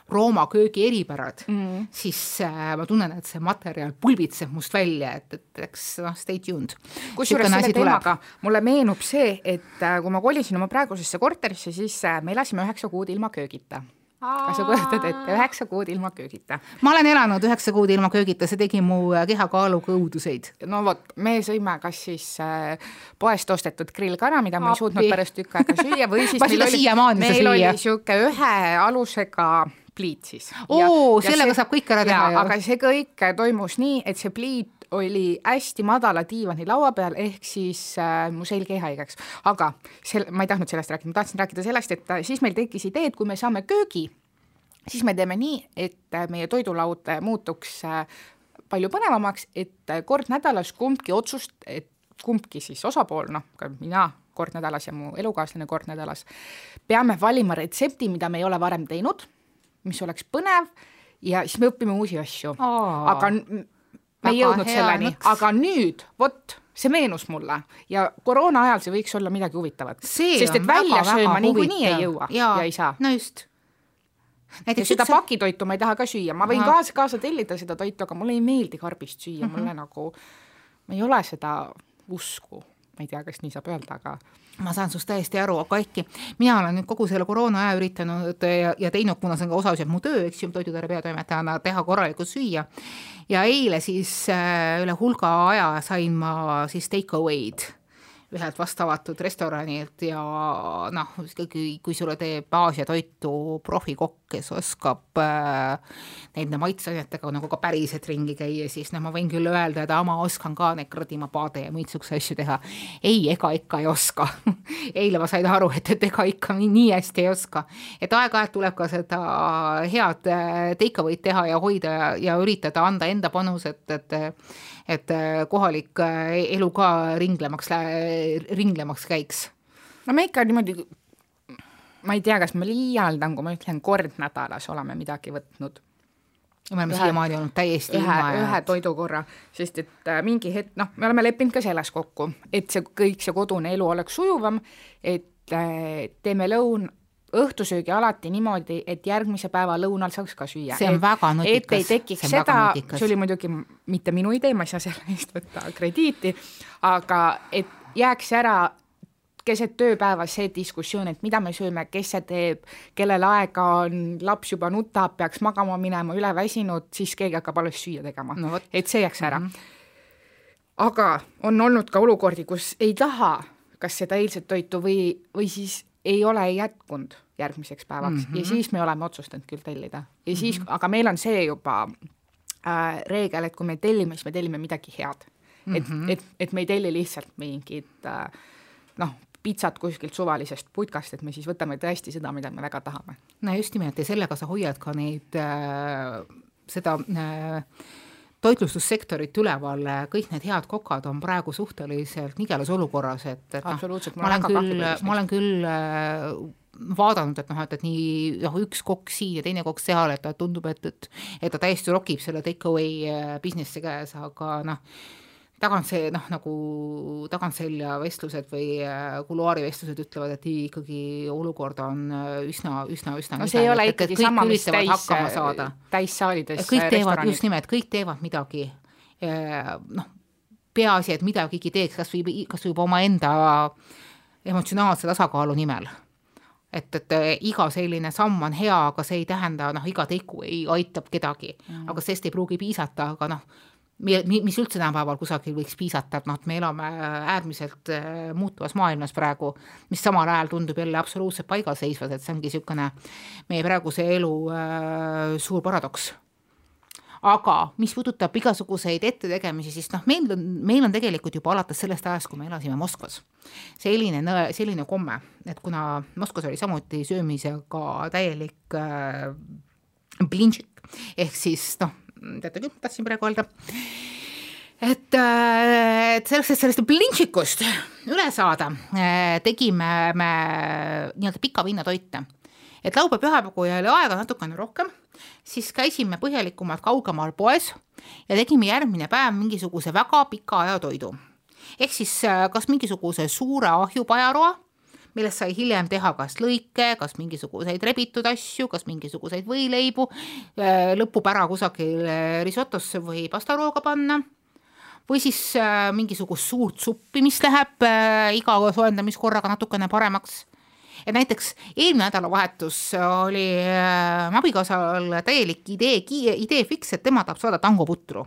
Rooma köögi eripärad mm, -hmm. siis äh, ma tunnen, et see materjal pulbitseb must välja, et, et eks noh, stay tuned kusjuures selle teemaga mulle meenub see, et äh, kui ma kolisin oma praegusesse korterisse, siis äh, me elasime üheksa kuud ilma köögita. Kas sa kujutad ette, üheksa kuud ilma köögita? ma olen elanud üheksa kuud ilma köögita, see tegi mu äh, kehakaaluga õuduseid. no vot, me sõime kas siis äh, poest ostetud grillkana, mida me ei suutnud pärast tükk aega süüa või siis meil oli, meil oli niisugune ühe alusega pliit siis. oo, sellega see, saab kõik ära teha aga see kõik toimus nii, et see pliit oli hästi madala diivani laua peal, ehk siis äh, mu selg jäi haigeks. aga sel-, ma ei tahtnud sellest rääkida, ma tahtsin rääkida sellest, et äh, siis meil tekkis idee, et kui me saame köögi, siis me teeme nii, et äh, meie toidulaud äh, muutuks palju põnevamaks, et kord nädalas kumbki otsust, et kumbki siis osapool, noh, ka mina kord nädalas ja mu elukaaslane kord nädalas, peame valima retsepti, mida me ei ole varem teinud, mis oleks põnev ja siis me õpime uusi asju. aga me ei jõudnud selleni, aga nüüd, vot, see meenus mulle. Ja koroona ajal see võiks olla midagi huvitavat. sest et välja sööma niikuinii ei jõua. Ja, ja ei saa. no just. näiteks seda see... pakitoitu ma ei taha ka süüa, ma võin kaasa, kaasa tellida seda toitu, aga mulle ei meeldi karbist süüa. Mm, -hmm. mulle nagu, ma ei ole seda usku ma ei tea, kas nii saab öelda, aga ma saan sinust täiesti aru, aga Aiki, mina olen nüüd kogu selle koroona aja üritanud ja, ja teinud, kuna see on ka osaliselt mu töö, eks ju, toidutarve peatoimetajana, teha korralikult süüa. ja eile siis äh, üle hulga aja sain ma siis take away'd ühelt vast avatud restoranilt ja noh, ikkagi kui sulle teeb Aasia toitu profikokk, kes oskab äh, nende maitseainetega nagu ka päriselt ringi käia, siis noh, ma võin küll öelda, et ma oskan ka neid kuradi mapaade ja muid siukseid asju teha. ei, ega ikka ei oska eile ma sain aru, et, et ega ikka nii hästi ei oska. et aeg-ajalt tuleb ka seda head äh, take away'd teha ja hoida ja, ja üritada anda enda panus, et, et et äh, kohalik äh, elu ka ringlemaks, ringlemaks käiks. no me ikka niimoodi, ma ei tea, kas ma liialdan, kui ma ütlen, kord nädalas oleme midagi võtnud me oleme siiamaani olnud täiesti ühe, ühe toidukorra, sest et äh, mingi hetk, noh, me oleme leppinud ka selles kokku, et see kõik see kodune elu oleks sujuvam, et teeme lõun, õhtusöögi alati niimoodi, et järgmise päeva lõunal saaks ka süüa. see on et, väga nutikas. et ei tekiks seda, see oli muidugi mitte minu idee, ma ei saa selle eest võtta krediiti, aga et jääks ära keset tööpäeva see diskussioon, et mida me sööme, kes see teeb, kellel aega on, laps juba nutab, peaks magama minema, üleväsinud, siis keegi hakkab alles süüa tegema no,. et see jääks ära mm. -hmm. aga on olnud ka olukordi, kus ei taha kas seda eilset toitu või, või siis ei ole jätkunud järgmiseks päevaks mm -hmm. ja siis me oleme otsustanud küll tellida. ja mm -hmm. siis, aga meil on see juba äh, reegel, et kui me tellime, siis me tellime midagi head mm. -hmm. et, mhm. et, et me ei telli lihtsalt mingit äh, noh, pitsat kuskilt suvalisest putkast, et me siis võtame tõesti seda, mida me väga tahame. no just nimelt ja sellega sa hoiad ka neid äh,, seda äh, toitlustussektorit üleval, kõik need head kokad on praegu suhteliselt nigelas olukorras, et, et noh, ma olen küll, ma olen küll äh, vaadanud, et noh, et, et nii noh, üks kokk siin ja teine kokk seal, et tundub, et, et et ta täiesti rokib selle take away äh, business'i käes, aga noh, tagant see noh, nagu tagantselja vestlused või äh, kuluaarivestlused ütlevad, et ikkagi olukord on äh, üsna, üsna, üsna no see ei ole ikkagi sama, mis täis, täissaalides kõik teevad, just nimelt, kõik teevad midagi, noh, peaasi, et midagigi teeks, kas või, kas või juba omaenda emotsionaalse tasakaalu nimel. Et, et iga selline samm on hea, aga see ei tähenda, noh, iga tegu ei aitab kedagi. Mm., aga sellest ei pruugi piisata, aga noh, mis üldse tänapäeval kusagil võiks piisata, et noh, et me elame äärmiselt äh, muutuvas maailmas praegu, mis samal ajal tundub jälle absoluutselt paigalseisvas, et see ongi niisugune meie praeguse elu äh, suur paradoks. Aga mis puudutab igasuguseid ettetegemisi, siis noh, meil on, meil on tegelikult juba alates sellest ajast, kui me elasime Moskvas, selline, selline komme, et kuna Moskvas oli samuti söömisega täielik äh, blintšik, ehk siis noh, teate küll, tahtsin praegu öelda, et, äh, et selleks, et sellest blintšikust üle saada, äh, tegime me nii-öelda pika vinna toite. et laupäev-pühapäev, kui oli aega natukene rohkem siis käisime põhjalikumalt kaugemal poes ja tegime järgmine päev mingisuguse väga pika aja toidu. ehk siis äh, kas mingisuguse suure ahjupajaroa, millest sai hiljem teha kas lõike, kas mingisuguseid rebitud asju, kas mingisuguseid võileibu, äh, lõpub ära kusagil risotosse või pastarooga panna. Või siis äh, mingisugust suurt suppi, mis läheb iga soojendamiskorraga natukene paremaks. Et näiteks eelmine nädalavahetus oli äh, abikaasal täielik idee, idee fiks, et tema tahab saada tangoputru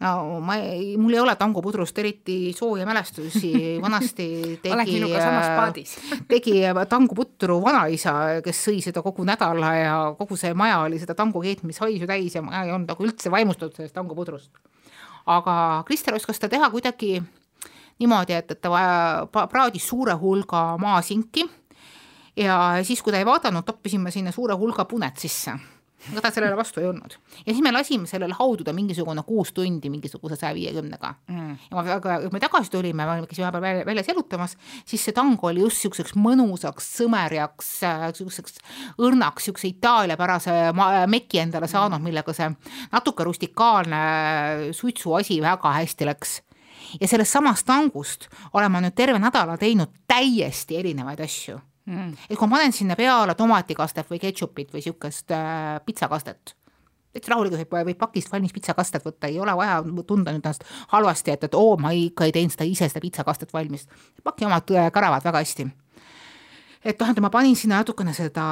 no ma ei, mul ei ole tangopudrust eriti sooja mälestusi, vanasti tegi tegi tangoputru vanaisa, kes sõi seda kogu nädala ja kogu see maja oli seda tango keetmishaisu täis ja ma ei olnud nagu üldse vaimustatud sellest tangopudrust. aga Krister oskas ta teha kuidagi niimoodi, et, et ta praadis suure hulga maasinki ja siis, kui ta ei vaadanud, toppisime sinna suure hulga punet sisse ega ta sellele vastu ei olnud. ja siis me lasime sellel haududa mingisugune kuus tundi mingisuguse saja viiekümnega mm.. ja ma väga, kui me tagasi tulime, me käisime vahepeal välja, väljas jalutamas, siis see tango oli just niisuguseks mõnusaks, sõmerjaks, niisuguseks õrnaks, niisuguse itaaliapärase meki endale saanud, millega see natuke rustikaalne suitsuasi väga hästi läks. Ja sellest samast tangust olen ma nüüd terve nädala teinud täiesti erinevaid asju mm.. et kui ma panen sinna peale tomatikastet või ketšupit või niisugust äh, pitsakastet, täitsa rahulikult võib, võib pakist valmis pitsakastet võtta, ei ole vaja tunda nüüd ennast halvasti, et, et oo, ma ikka ei teinud seda ise, seda pitsakastet valmis. paki omad äh, käravad väga hästi. Et noh, et ma panin sinna natukene seda,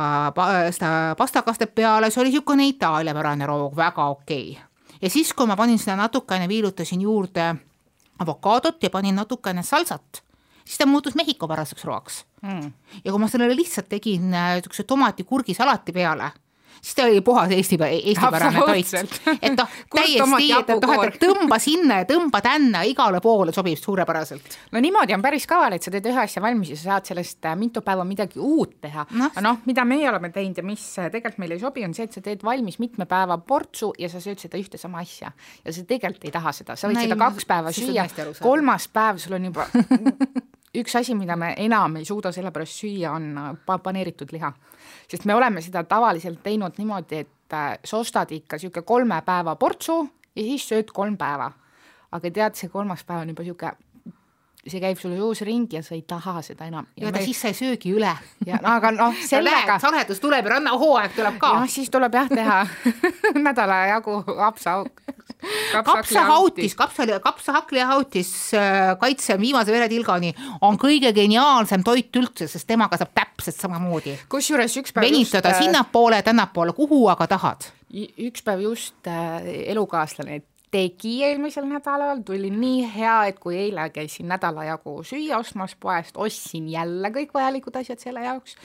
seda pastakastet peale, see oli niisugune itaaliapärane roog, väga okei. Okay.. ja siis, kui ma panin sinna natukene, viilutasin juurde avokaadot ja panin natukene salsat siis ta muutus mehhikopäraseks roaks. Mm.. ja kui ma sellele lihtsalt tegin niisuguse äh, tomati-kurgisalati peale siis ta oli puhas Eesti, eestipärane toit. et noh, täiesti, et noh, et tõmba sinna ja tõmba tänna, igale poole sobib suurepäraselt. no niimoodi on päris kaval, et sa teed ühe asja valmis ja sa saad sellest äh, mitu päeva midagi uut teha. No.. noh, mida meie oleme teinud ja mis äh, tegelikult meile ei sobi, on see, et sa teed valmis mitme päeva portsu ja sa sööd seda ühte sama asja. ja sa tegelikult ei taha seda, sa võid no, seda kaks päeva süüa, kolmas päev sul on juba üks asi, mida me enam ei suuda sellepärast süüa, on äh, paneeritud liha. sest me oleme seda tavaliselt teinud niimoodi, et äh, sa ostad ikka niisugune kolme päeva portsu ja siis sööd kolm päeva. aga tead, see kolmas päev on juba niisugune see käib sul juus ringi ja sa ei taha seda enam. ja ta siis sa ei söögi üle. ja no aga noh, sellega saledus tuleb ja rannahooaeg tuleb ka. noh, siis tuleb jah teha nädala jagu apsaauk. kapsahautis, kapsa, kapsahakklihautis äh, kaitse viimase veretilgani on kõige geniaalsem toit üldse, sest temaga saab täpselt samamoodi. kusjuures üks päev venitada just, äh, sinnapoole, tännapoole, kuhu aga tahad. üks päev just äh, elukaaslane tegi eelmisel nädalal, tuli nii hea, et kui eile käisin nädala jagu süüa ostmas poest, ostsin jälle kõik vajalikud asjad selle jaoks.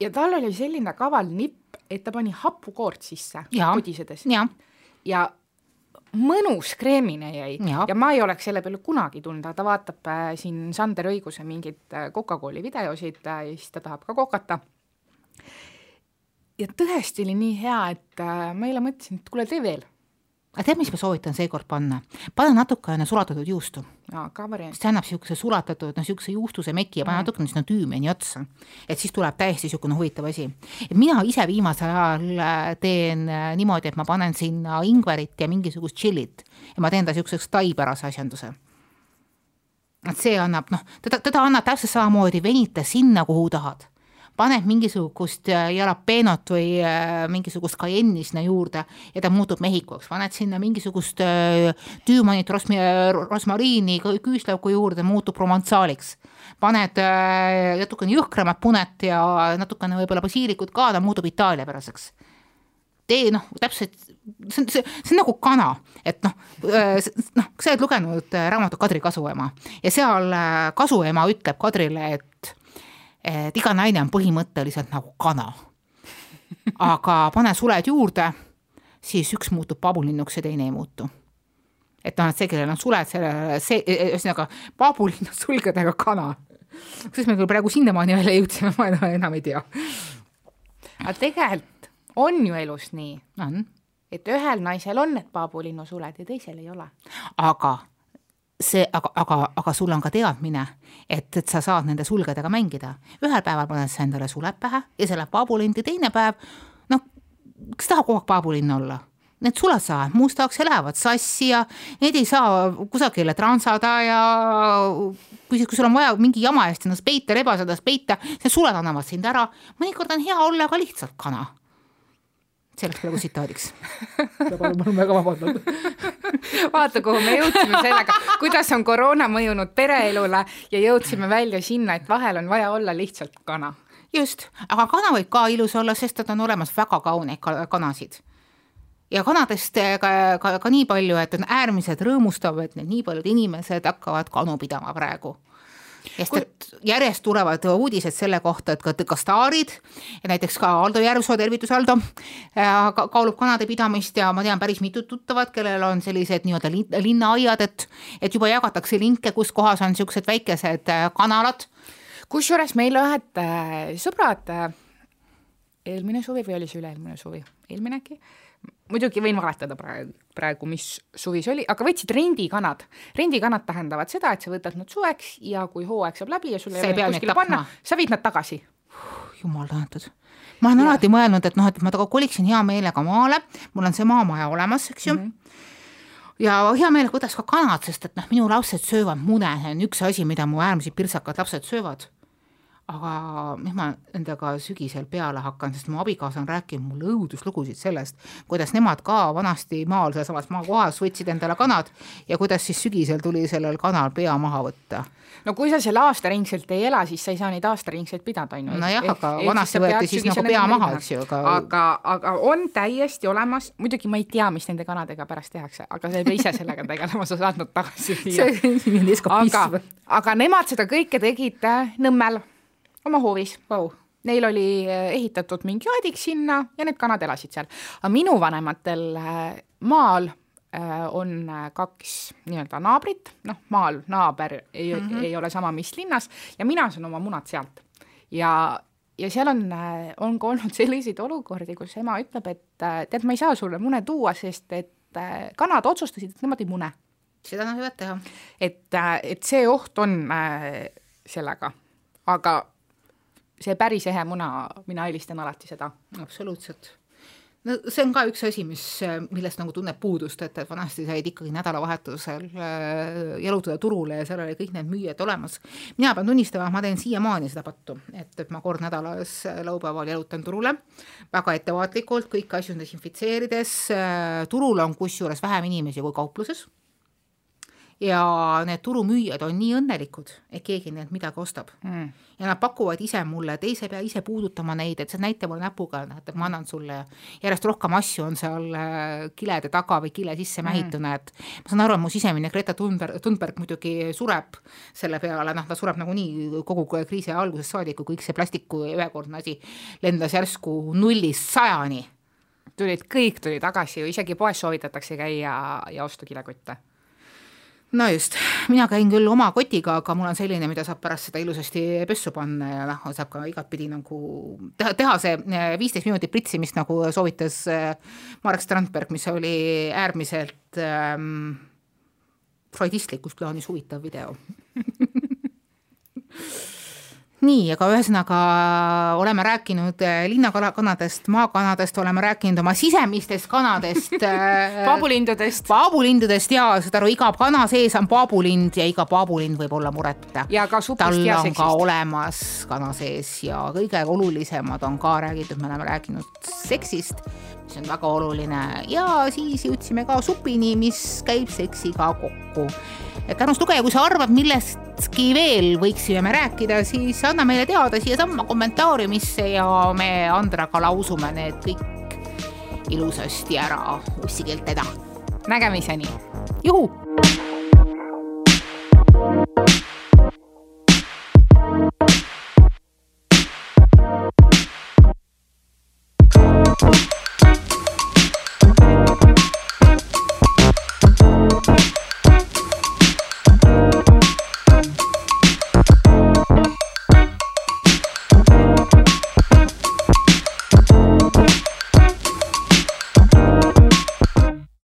ja tal oli selline kaval nipp, et ta pani hapukoort sisse pudisedes. ja mõnus kreemine jäi ja. ja ma ei oleks selle peale kunagi tulnud, aga ta vaatab äh, siin Sander Õiguse mingeid äh, Coca-Cooli videosid äh, ja siis ta tahab ka kokata. ja tõesti oli nii hea, et äh, ma eile mõtlesin, et kuule, tee veel aga tead, mis ma soovitan seekord panna? pane natukene sulatatud juustu. see annab niisuguse sulatatud, noh, niisuguse juustuse meki ja pane mm. natukene sinna tüümiani otsa. et siis tuleb täiesti niisugune huvitav asi. mina ise viimasel ajal äh, teen äh, niimoodi, et ma panen sinna ingverit ja mingisugust tšillit ja ma teen ta niisuguseks taipärase asjanduse. et see annab, noh, teda, teda annab täpselt samamoodi venita sinna, kuhu tahad paned mingisugust äh, jalapeenot või äh, mingisugust kajenni sinna juurde ja ta muutub mehhikuks, paned sinna mingisugust äh, tüümanit, rosmariini, küüslauku juurde, muutub provantsaaliks. paned natukene jõhkramat punet ja natukene võib-olla basiilikut ka, ta muutub itaaliapäraseks tee noh, täpselt, see on, see, see on nagu kana, et noh, noh, sa oled lugenud raamatut Kadri kasuema ja seal kasuema ütleb Kadrile, et et iga naine on põhimõtteliselt nagu kana. aga pane suled juurde, siis üks muutub pabulinnuks ja teine ei muutu. et noh, et see, kellel on suled, sellele see, e, e, ühesõnaga pabulinnud sulgedega kana. kuidas me küll praegu sinnamaani välja jõudsime, ma enam ei tea. aga tegelikult on ju elus nii. on. et ühel naisel on need paabulinnu suled ja teisel ei ole. aga see, aga, aga, aga sul on ka teadmine, et, et sa saad nende sulgedega mängida. ühel päeval paned sa endale suled pähe ja see läheb paabulinti, teine päev, noh, kes tahab kogu aeg paabulinn olla? Need suled saavad mustaks ja lähevad sassi ja neid ei saa kusagile transada ja kui, kui sul on vaja mingi jama eest ennast peita, rebase ennast peita, need suled annavad sind ära. mõnikord on hea olla ka lihtsalt kana. See läks praegu tsitaadiks. palun, palun väga vabandust vaata, kuhu me jõudsime sellega, kuidas on koroona mõjunud pereelule ja jõudsime välja sinna, et vahel on vaja olla lihtsalt kana. just, aga kana võib ka ilus olla, sest et on olemas väga kauneid kanasid ja kanadest ka, ka, ka nii palju, et on äärmiselt rõõmustav, et need nii paljud inimesed hakkavad kanu pidama praegu sest et järjest tulevad uudised selle kohta, et ka, ka staarid ja näiteks ka Aldo Järvsoo, tervitus Aldo, kaalub kanade pidamist ja ma tean päris mitut tuttavat, kellel on sellised nii-öelda linnaaiad, et, et juba jagatakse linke, kus kohas on niisugused väikesed äh, kanalad. kusjuures meil ühed äh, sõbrad äh, eelmine suvi või oli see üle-eelmine suvi, eelmine äkki muidugi võin valetada praegu, praegu, mis suvi see oli, aga võtsid rendikanad. rendikanad tähendavad seda, et sa võtad nad suveks ja kui hooaeg saab läbi ja sul ei ole kuskile panna, sa viid nad tagasi. jumal tänatud. ma olen ja. alati mõelnud, et noh, et ma koliksin hea meelega maale, mul on see maamaja olemas, eks ju mm. -hmm ja hea meelega võtaks ka kanad, sest et noh, minu lapsed söövad mune, see on üks asi, mida mu äärmiselt pirtsakad lapsed söövad aga mis ma nendega sügisel peale hakkan, sest mu abikaasa on rääkinud mulle õuduslugusid sellest, kuidas nemad ka vanasti maal sealsamas maakohas võtsid endale kanad ja kuidas siis sügisel tuli sellel kanal pea maha võtta. no kui sa seal aastaringselt ei ela, siis sa ei saa neid aastaringseid pidada, on ju. nojah, aga vanasti võeti siis nagu pea maha, eks ju, aga aga, aga on täiesti olemas, muidugi ma ei tea, mis nende kanadega pärast tehakse, aga sa ei pea ise sellega tegelema, sa saad nad tagasi viia. aga, aga nemad seda kõike tegid äh, Nõmmel oma hoovis wow., neil oli äh, ehitatud mingi aedik sinna ja need kanad elasid seal. aga minu vanematel äh, maal äh, on kaks nii-öelda naabrit, noh, maal naaber ei mm, -hmm. ei ole sama, mis linnas ja mina saan oma munad sealt. ja, ja seal on, on ka olnud selliseid olukordi, kus ema ütleb, et tead, ma ei saa sulle mune tuua, sest et kanad otsustasid, et nemad ei mune. seda nad võivad teha. et, et see oht on sellega, aga see päris ehe muna, mina eelistan alati seda. absoluutselt no see on ka üks asi, mis, millest nagu tunneb puudust, et, et vanasti said ikkagi nädalavahetusel äh, jalutada turule ja seal oli kõik need müüjad olemas. mina pean tunnistama, ma teen siiamaani seda pattu, et, et ma kord nädalas laupäeval jalutan turule väga ettevaatlikult, kõiki asju desinfitseerides äh,, turul on kusjuures vähem inimesi kui kaupluses ja need turumüüjad on nii õnnelikud, et keegi neilt midagi ostab mm. ja nad pakuvad ise mulle, et ei, sa ei pea ise puudutama neid, et sa näita mulle näpuga, et ma annan sulle ja järjest rohkem asju on seal äh, kilede taga või kile sisse mähituna mm., et ma saan aru, et mu sisemine Greta Thunberg, Thunberg muidugi sureb selle peale, noh, ta sureb nagunii kogu kriisi algusest saadik, kui kõik see plastiku ühekordne asi lendas järsku nullist sajani tulid, kõik tuli tagasi ju, isegi poes soovitatakse käia ja osta kilekotte no just, mina käin küll oma kotiga, aga mul on selline, mida saab pärast seda ilusasti pessu panna ja noh, saab ka igatpidi nagu teha, teha see eh, viisteist minutit pritsimist, nagu soovitas eh, Marek Strandberg, mis oli äärmiselt ähm, freudistlikus plaanis huvitav video nii, aga ühesõnaga oleme rääkinud äh, linnakanadest, maakanadest, oleme rääkinud oma sisemistest kanadest äh, paabulindudest. paabulindudest ja saad aru, iga kana sees on paabulind ja iga paabulind võib olla mureta. ja ka supist tal seksist. ka olemas kana sees ja kõige olulisemad on ka räägitud, me oleme rääkinud seksist, mis on väga oluline ja siis jõudsime ka supini, mis käib seksiga kokku et Arnold Tuge, kui sa arvad, millestki veel võiksime me rääkida, siis anna meile teada siiasamma kommentaariumisse ja me Andraga lausume need kõik ilusasti ära ussikeeltena. nägemiseni. juhu